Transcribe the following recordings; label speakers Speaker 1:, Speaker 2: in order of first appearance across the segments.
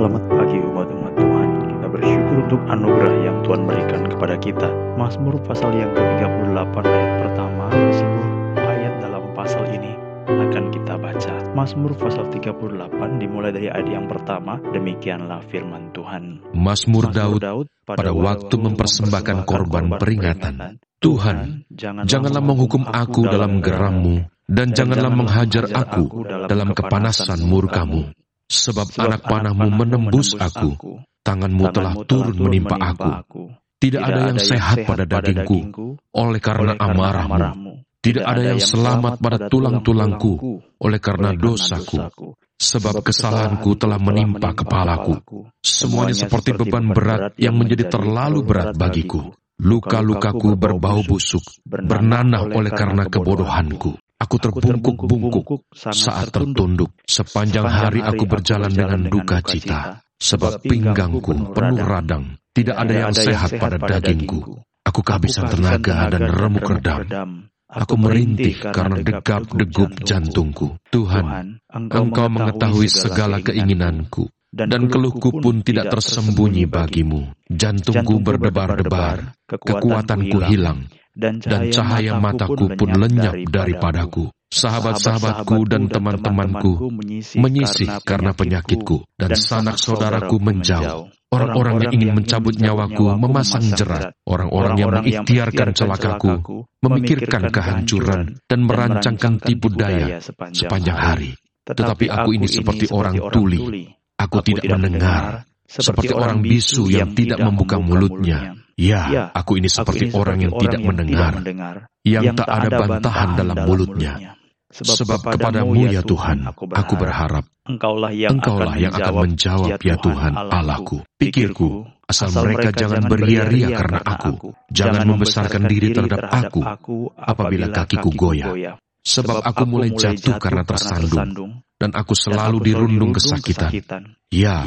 Speaker 1: Selamat pagi umat-umat Tuhan. Kita bersyukur untuk anugerah yang Tuhan berikan kepada kita. Mazmur pasal yang ke-38 ayat pertama, seluruh ayat dalam pasal ini akan kita baca. Mazmur pasal 38 dimulai dari ayat yang pertama, demikianlah firman Tuhan.
Speaker 2: Mazmur Daud pada waktu mempersembahkan korban peringatan. Tuhan, janganlah menghukum aku dalam gerammu, dan janganlah menghajar aku dalam kepanasan murkamu. Sebab anak panahmu menembus aku, tanganmu telah turun menimpa aku. Tidak ada yang sehat pada dagingku, oleh karena amarahmu. Tidak ada yang selamat pada tulang-tulangku, oleh karena dosaku. Sebab kesalahanku telah menimpa kepalaku. Semuanya seperti beban berat yang menjadi terlalu berat bagiku. Luka-lukaku berbau busuk, bernanah oleh karena kebodohanku. Aku terbungkuk-bungkuk saat tertunduk. Sepanjang hari aku berjalan dengan duka cita, sebab pinggangku penuh radang. Tidak ada yang sehat pada dagingku. Aku kehabisan tenaga dan remuk redam. Aku merintih karena degap-degup jantungku. Tuhan, Engkau mengetahui segala keinginanku, dan keluhku pun tidak tersembunyi bagimu. Jantungku berdebar-debar, kekuatanku hilang, dan cahaya mataku pun lenyap daripadaku. Sahabat-sahabatku dan teman-temanku menyisih karena penyakitku, dan sanak saudaraku menjauh. Orang-orang yang ingin mencabut nyawaku memasang jerat. Orang-orang yang mengikhtiarkan celakaku, memikirkan kehancuran, dan merancangkan tipu daya sepanjang hari. Tetapi aku ini seperti orang tuli. Aku tidak mendengar, seperti orang bisu yang tidak membuka mulutnya. Ya, aku ini seperti orang yang tidak mendengar, yang tak ada bantahan dalam mulutnya. Sebab kepadamu ya Tuhan, aku berharap.
Speaker 1: Engkaulah yang
Speaker 2: akan menjawab ya Tuhan Allahku. Pikirku, asal mereka jangan beria-ria karena aku. Jangan membesarkan diri terhadap aku apabila kakiku goyah. Sebab aku mulai jatuh karena tersandung, dan aku selalu dirundung kesakitan. Ya,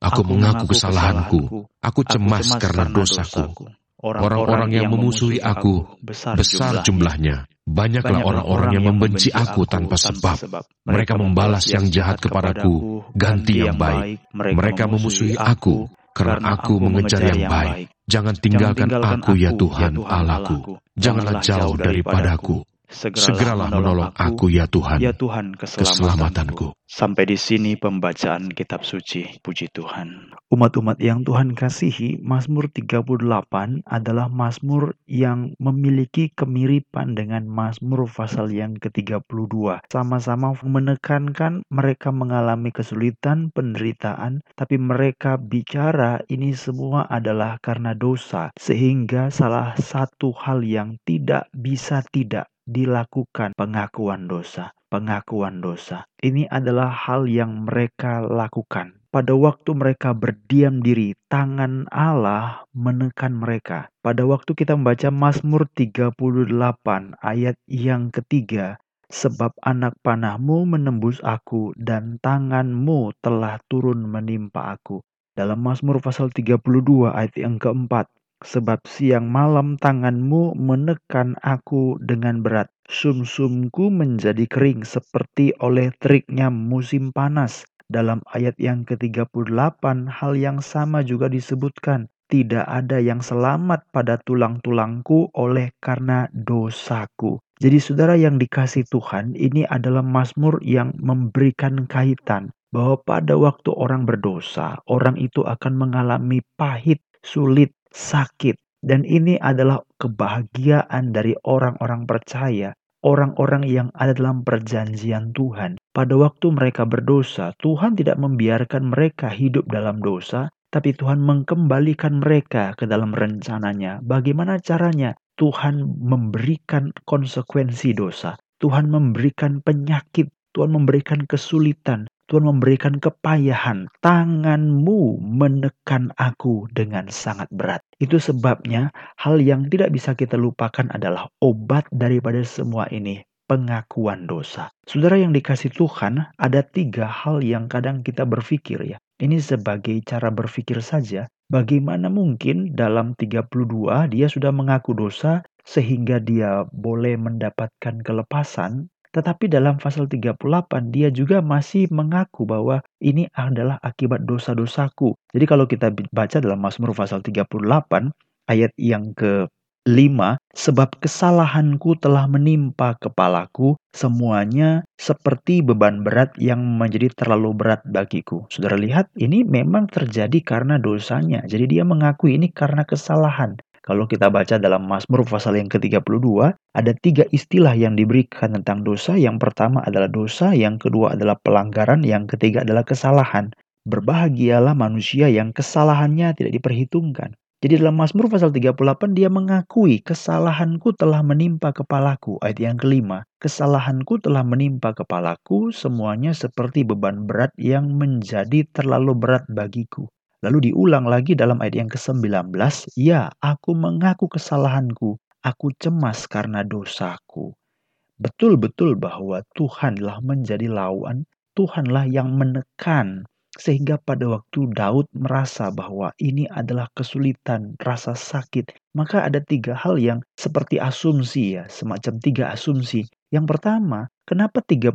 Speaker 2: Aku mengaku kesalahanku. Aku cemas karena dosaku. Orang-orang yang memusuhi aku besar jumlahnya. Banyaklah orang-orang yang membenci aku tanpa sebab. Mereka membalas yang jahat kepadaku, ganti yang baik. Mereka memusuhi aku karena aku mengejar yang baik. Jangan tinggalkan aku ya Tuhan Allahku. Janganlah jauh daripadaku. Segeralah menolong aku ya Tuhan,
Speaker 1: ya Tuhan keselamatanku. Sampai di sini pembacaan kitab suci. Puji Tuhan. Umat-umat yang Tuhan kasihi, Mazmur 38 adalah Mazmur yang memiliki kemiripan dengan Mazmur pasal yang ke-32. Sama-sama menekankan mereka mengalami kesulitan, penderitaan, tapi mereka bicara ini semua adalah karena dosa. Sehingga salah satu hal yang tidak bisa tidak dilakukan pengakuan dosa. Pengakuan dosa ini adalah hal yang mereka lakukan. Pada waktu mereka berdiam diri, tangan Allah menekan mereka. Pada waktu kita membaca Mazmur 38 ayat yang ketiga, sebab anak panahmu menembus aku dan tanganmu telah turun menimpa aku. Dalam Mazmur pasal 32 ayat yang keempat, sebab siang malam tanganmu menekan aku dengan berat. Sumsumku menjadi kering seperti oleh teriknya musim panas. Dalam ayat yang ke-38 hal yang sama juga disebutkan. Tidak ada yang selamat pada tulang-tulangku oleh karena dosaku. Jadi saudara yang dikasih Tuhan ini adalah Mazmur yang memberikan kaitan bahwa pada waktu orang berdosa, orang itu akan mengalami pahit, sulit, sakit. Dan ini adalah kebahagiaan dari orang-orang percaya, orang-orang yang ada dalam perjanjian Tuhan. Pada waktu mereka berdosa, Tuhan tidak membiarkan mereka hidup dalam dosa, tapi Tuhan mengembalikan mereka ke dalam rencananya. Bagaimana caranya? Tuhan memberikan konsekuensi dosa. Tuhan memberikan penyakit, Tuhan memberikan kesulitan, Tuhan memberikan kepayahan. Tanganmu menekan aku dengan sangat berat. Itu sebabnya hal yang tidak bisa kita lupakan adalah obat daripada semua ini. Pengakuan dosa. Saudara yang dikasih Tuhan, ada tiga hal yang kadang kita berpikir ya. Ini sebagai cara berpikir saja. Bagaimana mungkin dalam 32 dia sudah mengaku dosa sehingga dia boleh mendapatkan kelepasan Tetapi dalam pasal 38 dia juga masih mengaku bahwa ini adalah akibat dosa-dosaku. Jadi kalau kita baca dalam Mazmur pasal 38 ayat yang ke 5 sebab kesalahanku telah menimpa kepalaku semuanya seperti beban berat yang menjadi terlalu berat bagiku. Saudara lihat ini memang terjadi karena dosanya. Jadi dia mengakui ini karena kesalahan. Kalau kita baca dalam Mazmur pasal yang ke-32, ada tiga istilah yang diberikan tentang dosa. Yang pertama adalah dosa, yang kedua adalah pelanggaran, yang ketiga adalah kesalahan. Berbahagialah manusia yang kesalahannya tidak diperhitungkan. Jadi dalam Mazmur pasal 38 dia mengakui kesalahanku telah menimpa kepalaku. Ayat yang kelima, kesalahanku telah menimpa kepalaku semuanya seperti beban berat yang menjadi terlalu berat bagiku. Lalu diulang lagi dalam ayat yang ke-19, Ya, aku mengaku kesalahanku, aku cemas karena dosaku. Betul-betul bahwa Tuhanlah menjadi lawan, Tuhanlah yang menekan, sehingga pada waktu Daud merasa bahwa ini adalah kesulitan, rasa sakit, maka ada tiga hal yang seperti asumsi ya, semacam tiga asumsi. Yang pertama, Kenapa 32,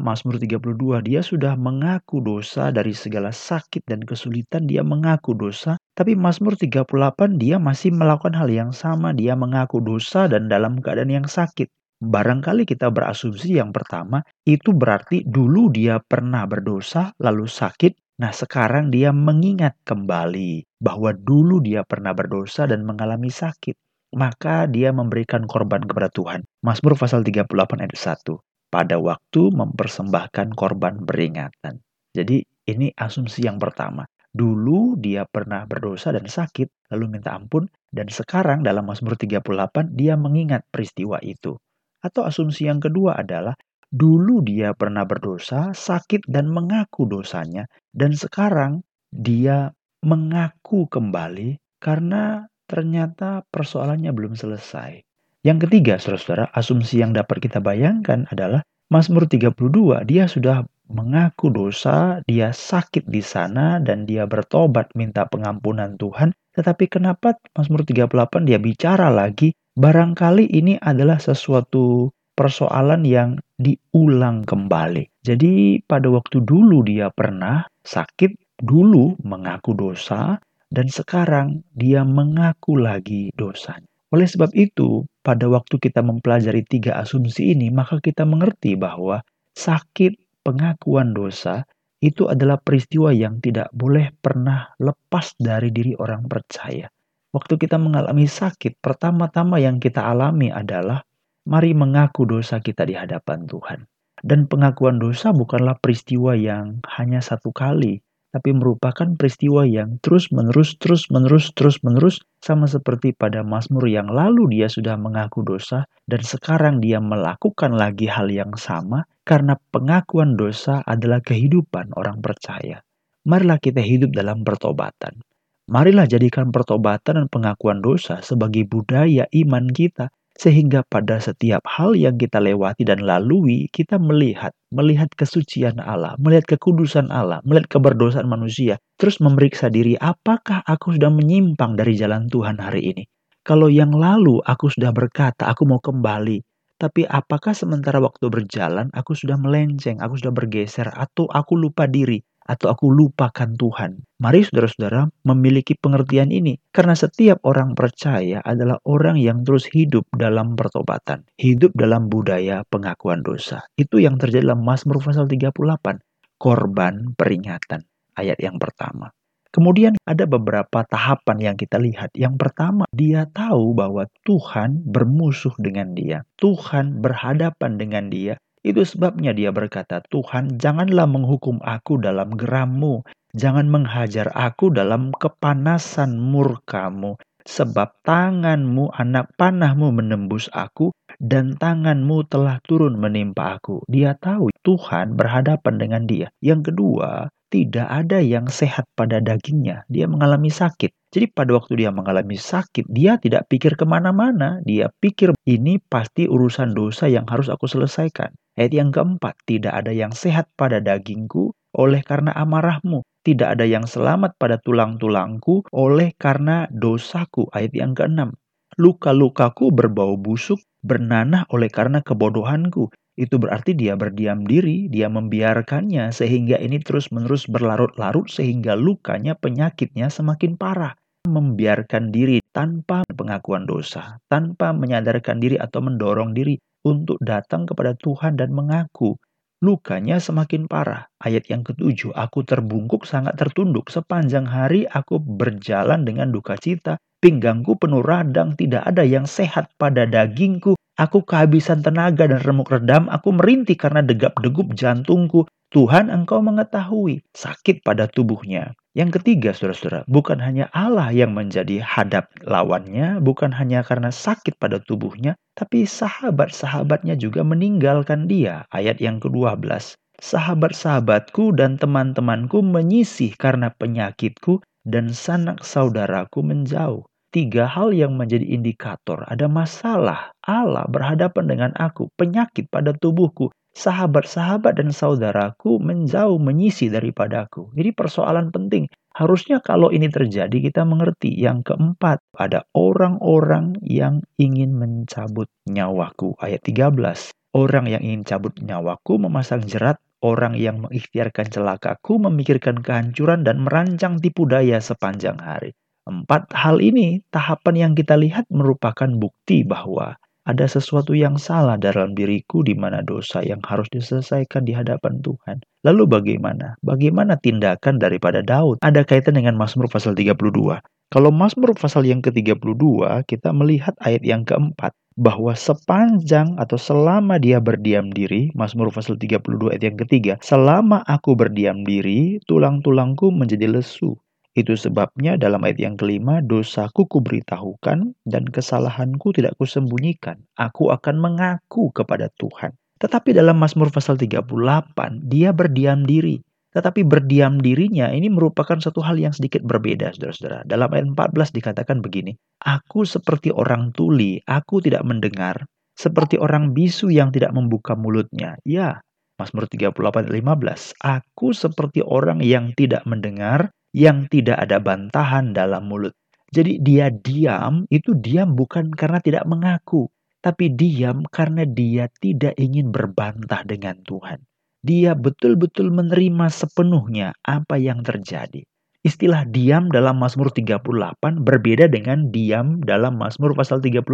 Speaker 1: Mazmur 32 dia sudah mengaku dosa dari segala sakit dan kesulitan dia mengaku dosa, tapi Mazmur 38 dia masih melakukan hal yang sama, dia mengaku dosa dan dalam keadaan yang sakit. Barangkali kita berasumsi yang pertama itu berarti dulu dia pernah berdosa lalu sakit, nah sekarang dia mengingat kembali bahwa dulu dia pernah berdosa dan mengalami sakit maka dia memberikan korban kepada Tuhan. Mazmur pasal 38 ayat 1 pada waktu mempersembahkan korban beringatan. Jadi ini asumsi yang pertama. Dulu dia pernah berdosa dan sakit, lalu minta ampun, dan sekarang dalam Mazmur 38 dia mengingat peristiwa itu. Atau asumsi yang kedua adalah dulu dia pernah berdosa, sakit dan mengaku dosanya, dan sekarang dia mengaku kembali karena ternyata persoalannya belum selesai. Yang ketiga, saudara-saudara, asumsi yang dapat kita bayangkan adalah Mazmur 32, dia sudah mengaku dosa, dia sakit di sana dan dia bertobat minta pengampunan Tuhan. Tetapi kenapa Mazmur 38 dia bicara lagi, barangkali ini adalah sesuatu persoalan yang diulang kembali. Jadi pada waktu dulu dia pernah sakit, dulu mengaku dosa, dan sekarang dia mengaku lagi dosanya. Oleh sebab itu, pada waktu kita mempelajari tiga asumsi ini, maka kita mengerti bahwa sakit pengakuan dosa itu adalah peristiwa yang tidak boleh pernah lepas dari diri orang percaya. Waktu kita mengalami sakit, pertama-tama yang kita alami adalah mari mengaku dosa kita di hadapan Tuhan. Dan pengakuan dosa bukanlah peristiwa yang hanya satu kali, tapi merupakan peristiwa yang terus-menerus, terus-menerus, terus-menerus, sama seperti pada Mazmur yang lalu dia sudah mengaku dosa, dan sekarang dia melakukan lagi hal yang sama, karena pengakuan dosa adalah kehidupan orang percaya. Marilah kita hidup dalam pertobatan. Marilah jadikan pertobatan dan pengakuan dosa sebagai budaya iman kita, sehingga pada setiap hal yang kita lewati dan lalui, kita melihat, melihat kesucian Allah, melihat kekudusan Allah, melihat keberdosaan manusia. Terus memeriksa diri, apakah aku sudah menyimpang dari jalan Tuhan hari ini? Kalau yang lalu aku sudah berkata, aku mau kembali. Tapi apakah sementara waktu berjalan, aku sudah melenceng, aku sudah bergeser, atau aku lupa diri? Atau aku lupakan Tuhan. Mari saudara-saudara memiliki pengertian ini karena setiap orang percaya adalah orang yang terus hidup dalam pertobatan, hidup dalam budaya pengakuan dosa. Itu yang terjadi dalam Mazmur pasal 38, korban peringatan, ayat yang pertama. Kemudian ada beberapa tahapan yang kita lihat. Yang pertama, dia tahu bahwa Tuhan bermusuh dengan dia. Tuhan berhadapan dengan dia itu sebabnya dia berkata, Tuhan janganlah menghukum aku dalam gerammu, jangan menghajar aku dalam kepanasan murkamu, sebab tanganmu anak panahmu menembus aku, dan tanganmu telah turun menimpa aku. Dia tahu Tuhan berhadapan dengan dia. Yang kedua, tidak ada yang sehat pada dagingnya. Dia mengalami sakit. Jadi pada waktu dia mengalami sakit, dia tidak pikir ke mana-mana. Dia pikir ini pasti urusan dosa yang harus aku selesaikan. Ayat yang keempat, tidak ada yang sehat pada dagingku oleh karena amarahmu. Tidak ada yang selamat pada tulang-tulangku oleh karena dosaku. Ayat yang keenam, luka-lukaku berbau busuk, bernanah oleh karena kebodohanku. Itu berarti dia berdiam diri, dia membiarkannya sehingga ini terus-menerus berlarut-larut sehingga lukanya, penyakitnya semakin parah. Membiarkan diri tanpa pengakuan dosa, tanpa menyadarkan diri atau mendorong diri untuk datang kepada Tuhan dan mengaku. Lukanya semakin parah. Ayat yang ketujuh, aku terbungkuk sangat tertunduk. Sepanjang hari aku berjalan dengan duka cita. Pinggangku penuh radang, tidak ada yang sehat pada dagingku. Aku kehabisan tenaga dan remuk redam, aku merintih karena degap-degup jantungku. Tuhan engkau mengetahui sakit pada tubuhnya. Yang ketiga, saudara-saudara, bukan hanya Allah yang menjadi hadap lawannya, bukan hanya karena sakit pada tubuhnya, tapi sahabat-sahabatnya juga meninggalkan dia. Ayat yang ke-12. Sahabat-sahabatku dan teman-temanku menyisih karena penyakitku dan sanak saudaraku menjauh tiga hal yang menjadi indikator ada masalah. Allah berhadapan dengan aku, penyakit pada tubuhku, sahabat-sahabat dan saudaraku menjauh menyisi daripadaku. Jadi persoalan penting. Harusnya kalau ini terjadi kita mengerti. Yang keempat, ada orang-orang yang ingin mencabut nyawaku. Ayat 13. Orang yang ingin cabut nyawaku memasang jerat orang yang mengikhtiarkan celakaku, memikirkan kehancuran dan merancang tipu daya sepanjang hari. Empat hal ini, tahapan yang kita lihat merupakan bukti bahwa ada sesuatu yang salah dalam diriku di mana dosa yang harus diselesaikan di hadapan Tuhan. Lalu bagaimana? Bagaimana tindakan daripada Daud? Ada kaitan dengan Mazmur pasal 32. Kalau Mazmur pasal yang ke-32, kita melihat ayat yang keempat bahwa sepanjang atau selama dia berdiam diri, Mazmur pasal 32 ayat yang ketiga, selama aku berdiam diri, tulang-tulangku menjadi lesu. Itu sebabnya dalam ayat yang kelima, dosaku kuberitahukan dan kesalahanku tidak kusembunyikan. Aku akan mengaku kepada Tuhan. Tetapi dalam Mazmur pasal 38, dia berdiam diri. Tetapi berdiam dirinya ini merupakan satu hal yang sedikit berbeda, saudara-saudara. Dalam ayat 14 dikatakan begini, Aku seperti orang tuli, aku tidak mendengar, seperti orang bisu yang tidak membuka mulutnya. Ya, Mazmur 38 ayat 15, Aku seperti orang yang tidak mendengar, yang tidak ada bantahan dalam mulut. Jadi dia diam, itu diam bukan karena tidak mengaku, tapi diam karena dia tidak ingin berbantah dengan Tuhan. Dia betul-betul menerima sepenuhnya apa yang terjadi. Istilah diam dalam Mazmur 38 berbeda dengan diam dalam Mazmur pasal 32.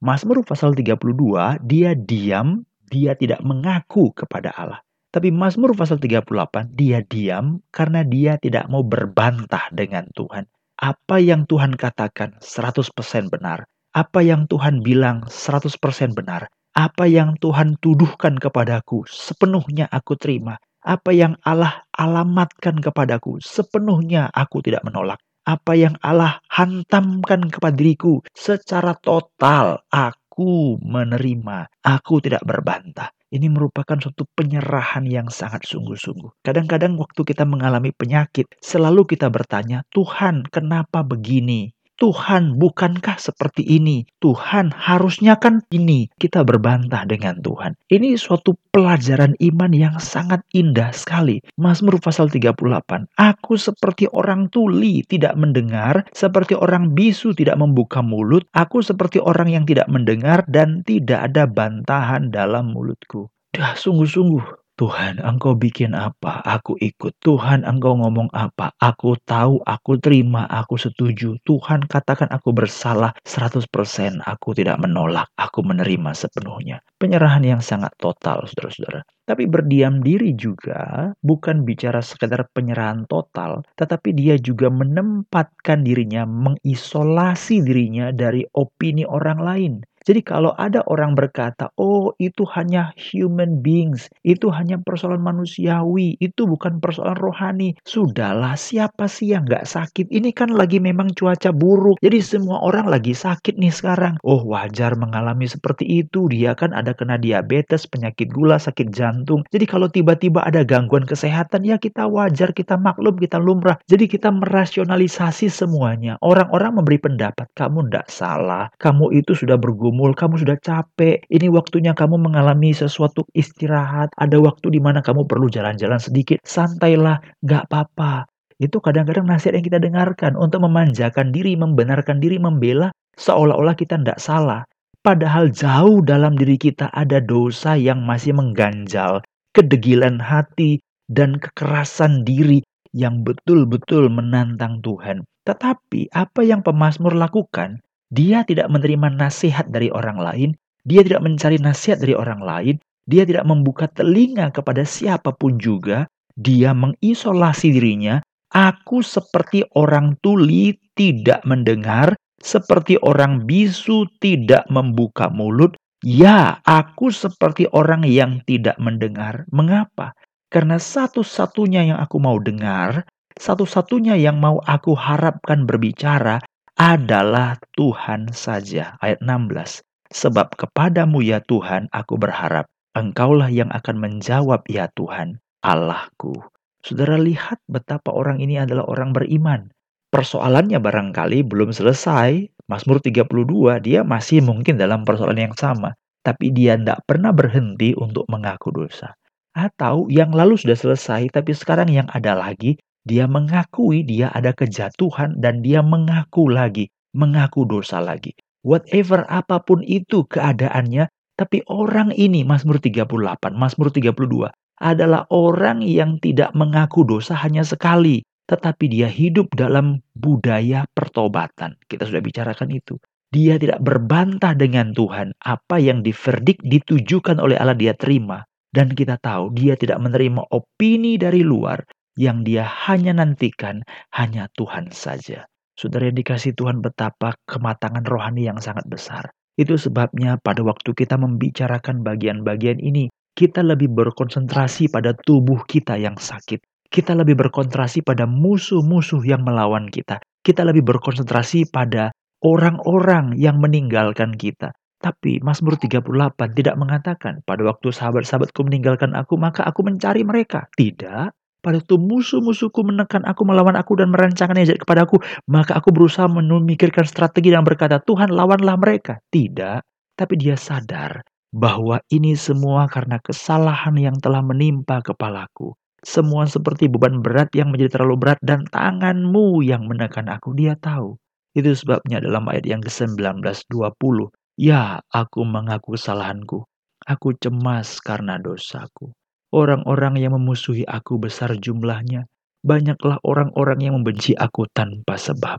Speaker 1: Mazmur pasal 32 dia diam, dia tidak mengaku kepada Allah. Tapi Mazmur pasal 38, dia diam karena dia tidak mau berbantah dengan Tuhan. Apa yang Tuhan katakan 100% benar. Apa yang Tuhan bilang 100% benar. Apa yang Tuhan tuduhkan kepadaku sepenuhnya aku terima. Apa yang Allah alamatkan kepadaku sepenuhnya aku tidak menolak. Apa yang Allah hantamkan kepada diriku secara total aku menerima. Aku tidak berbantah. Ini merupakan suatu penyerahan yang sangat sungguh-sungguh. Kadang-kadang waktu kita mengalami penyakit, selalu kita bertanya, "Tuhan, kenapa begini?" Tuhan, bukankah seperti ini? Tuhan, harusnya kan ini. Kita berbantah dengan Tuhan. Ini suatu pelajaran iman yang sangat indah sekali. Mazmur pasal 38. Aku seperti orang tuli tidak mendengar, seperti orang bisu tidak membuka mulut. Aku seperti orang yang tidak mendengar dan tidak ada bantahan dalam mulutku. Dah sungguh-sungguh Tuhan, Engkau bikin apa? Aku ikut. Tuhan, Engkau ngomong apa? Aku tahu, aku terima, aku setuju. Tuhan, katakan aku bersalah 100%. Aku tidak menolak, aku menerima sepenuhnya. Penyerahan yang sangat total, saudara-saudara. Tapi berdiam diri juga bukan bicara sekedar penyerahan total, tetapi dia juga menempatkan dirinya, mengisolasi dirinya dari opini orang lain. Jadi kalau ada orang berkata, oh itu hanya human beings, itu hanya persoalan manusiawi, itu bukan persoalan rohani. Sudahlah, siapa sih yang nggak sakit? Ini kan lagi memang cuaca buruk, jadi semua orang lagi sakit nih sekarang. Oh wajar mengalami seperti itu, dia kan ada kena diabetes, penyakit gula, sakit jantung. Jadi kalau tiba-tiba ada gangguan kesehatan, ya kita wajar, kita maklum, kita lumrah. Jadi kita merasionalisasi semuanya. Orang-orang memberi pendapat, kamu ndak salah, kamu itu sudah bergumul bergumul, kamu sudah capek. Ini waktunya kamu mengalami sesuatu istirahat. Ada waktu di mana kamu perlu jalan-jalan sedikit. Santailah, gak apa-apa. Itu kadang-kadang nasihat yang kita dengarkan untuk memanjakan diri, membenarkan diri, membela seolah-olah kita tidak salah. Padahal jauh dalam diri kita ada dosa yang masih mengganjal, kedegilan hati, dan kekerasan diri yang betul-betul menantang Tuhan. Tetapi apa yang pemazmur lakukan, dia tidak menerima nasihat dari orang lain, dia tidak mencari nasihat dari orang lain, dia tidak membuka telinga kepada siapa pun juga, dia mengisolasi dirinya. Aku seperti orang tuli tidak mendengar, seperti orang bisu tidak membuka mulut. Ya, aku seperti orang yang tidak mendengar. Mengapa? Karena satu-satunya yang aku mau dengar, satu-satunya yang mau aku harapkan berbicara adalah Tuhan saja. Ayat 16. Sebab kepadamu ya Tuhan aku berharap. Engkaulah yang akan menjawab ya Tuhan, Allahku. Saudara lihat betapa orang ini adalah orang beriman. Persoalannya barangkali belum selesai. Mazmur 32 dia masih mungkin dalam persoalan yang sama. Tapi dia tidak pernah berhenti untuk mengaku dosa. Atau yang lalu sudah selesai tapi sekarang yang ada lagi. Dia mengakui dia ada kejatuhan dan dia mengaku lagi. Mengaku dosa lagi. Whatever apa pun itu keadaannya, tapi orang ini, Mazmur 38, Mazmur 32, adalah orang yang tidak mengaku dosa hanya sekali. Tetapi dia hidup dalam budaya pertobatan. Kita sudah bicarakan itu. Dia tidak berbantah dengan Tuhan. Apa yang diverdik ditujukan oleh Allah dia terima. Dan kita tahu dia tidak menerima opini dari luar. Yang dia hanya nantikan hanya Tuhan saja. Saudara yang dikasih Tuhan betapa kematangan rohani yang sangat besar. Itu sebabnya pada waktu kita membicarakan bagian-bagian ini, kita lebih berkonsentrasi pada tubuh kita yang sakit. Kita lebih berkonsentrasi pada musuh-musuh yang melawan kita. Kita lebih berkonsentrasi pada orang-orang yang meninggalkan kita. Tapi Mazmur 38 tidak mengatakan pada waktu sahabat-sahabatku meninggalkan aku maka aku mencari mereka. Tidak. Pada waktu musuh-musuhku menekan aku, melawan aku dan merancangkan kepada kepadaku, maka aku berusaha memikirkan strategi dan berkata, Tuhan lawanlah mereka. Tidak, tapi dia sadar bahwa ini semua karena kesalahan yang telah menimpa kepalaku. Semua seperti beban berat yang menjadi terlalu berat dan tanganmu yang menekan aku. Dia tahu. Itu sebabnya dalam ayat yang ke-19, 20. Ya, aku mengaku kesalahanku. Aku cemas karena dosaku. Orang-orang yang memusuhi aku besar jumlahnya. Banyaklah orang-orang yang membenci aku tanpa sebab.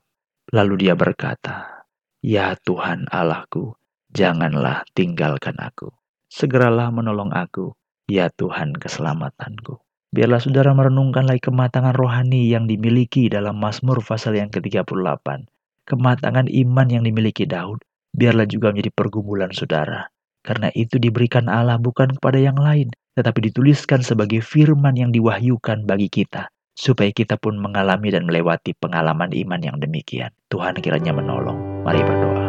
Speaker 1: Lalu dia berkata, Ya Tuhan Allahku, janganlah tinggalkan aku. Segeralah menolong aku, ya Tuhan keselamatanku. Biarlah saudara merenungkan lagi kematangan rohani yang dimiliki dalam Mazmur pasal yang ke-38. Kematangan iman yang dimiliki Daud, biarlah juga menjadi pergumulan saudara. Karena itu diberikan Allah bukan kepada yang lain, tetapi dituliskan sebagai firman yang diwahyukan bagi kita, supaya kita pun mengalami dan melewati pengalaman iman yang demikian. Tuhan kiranya menolong. Mari berdoa.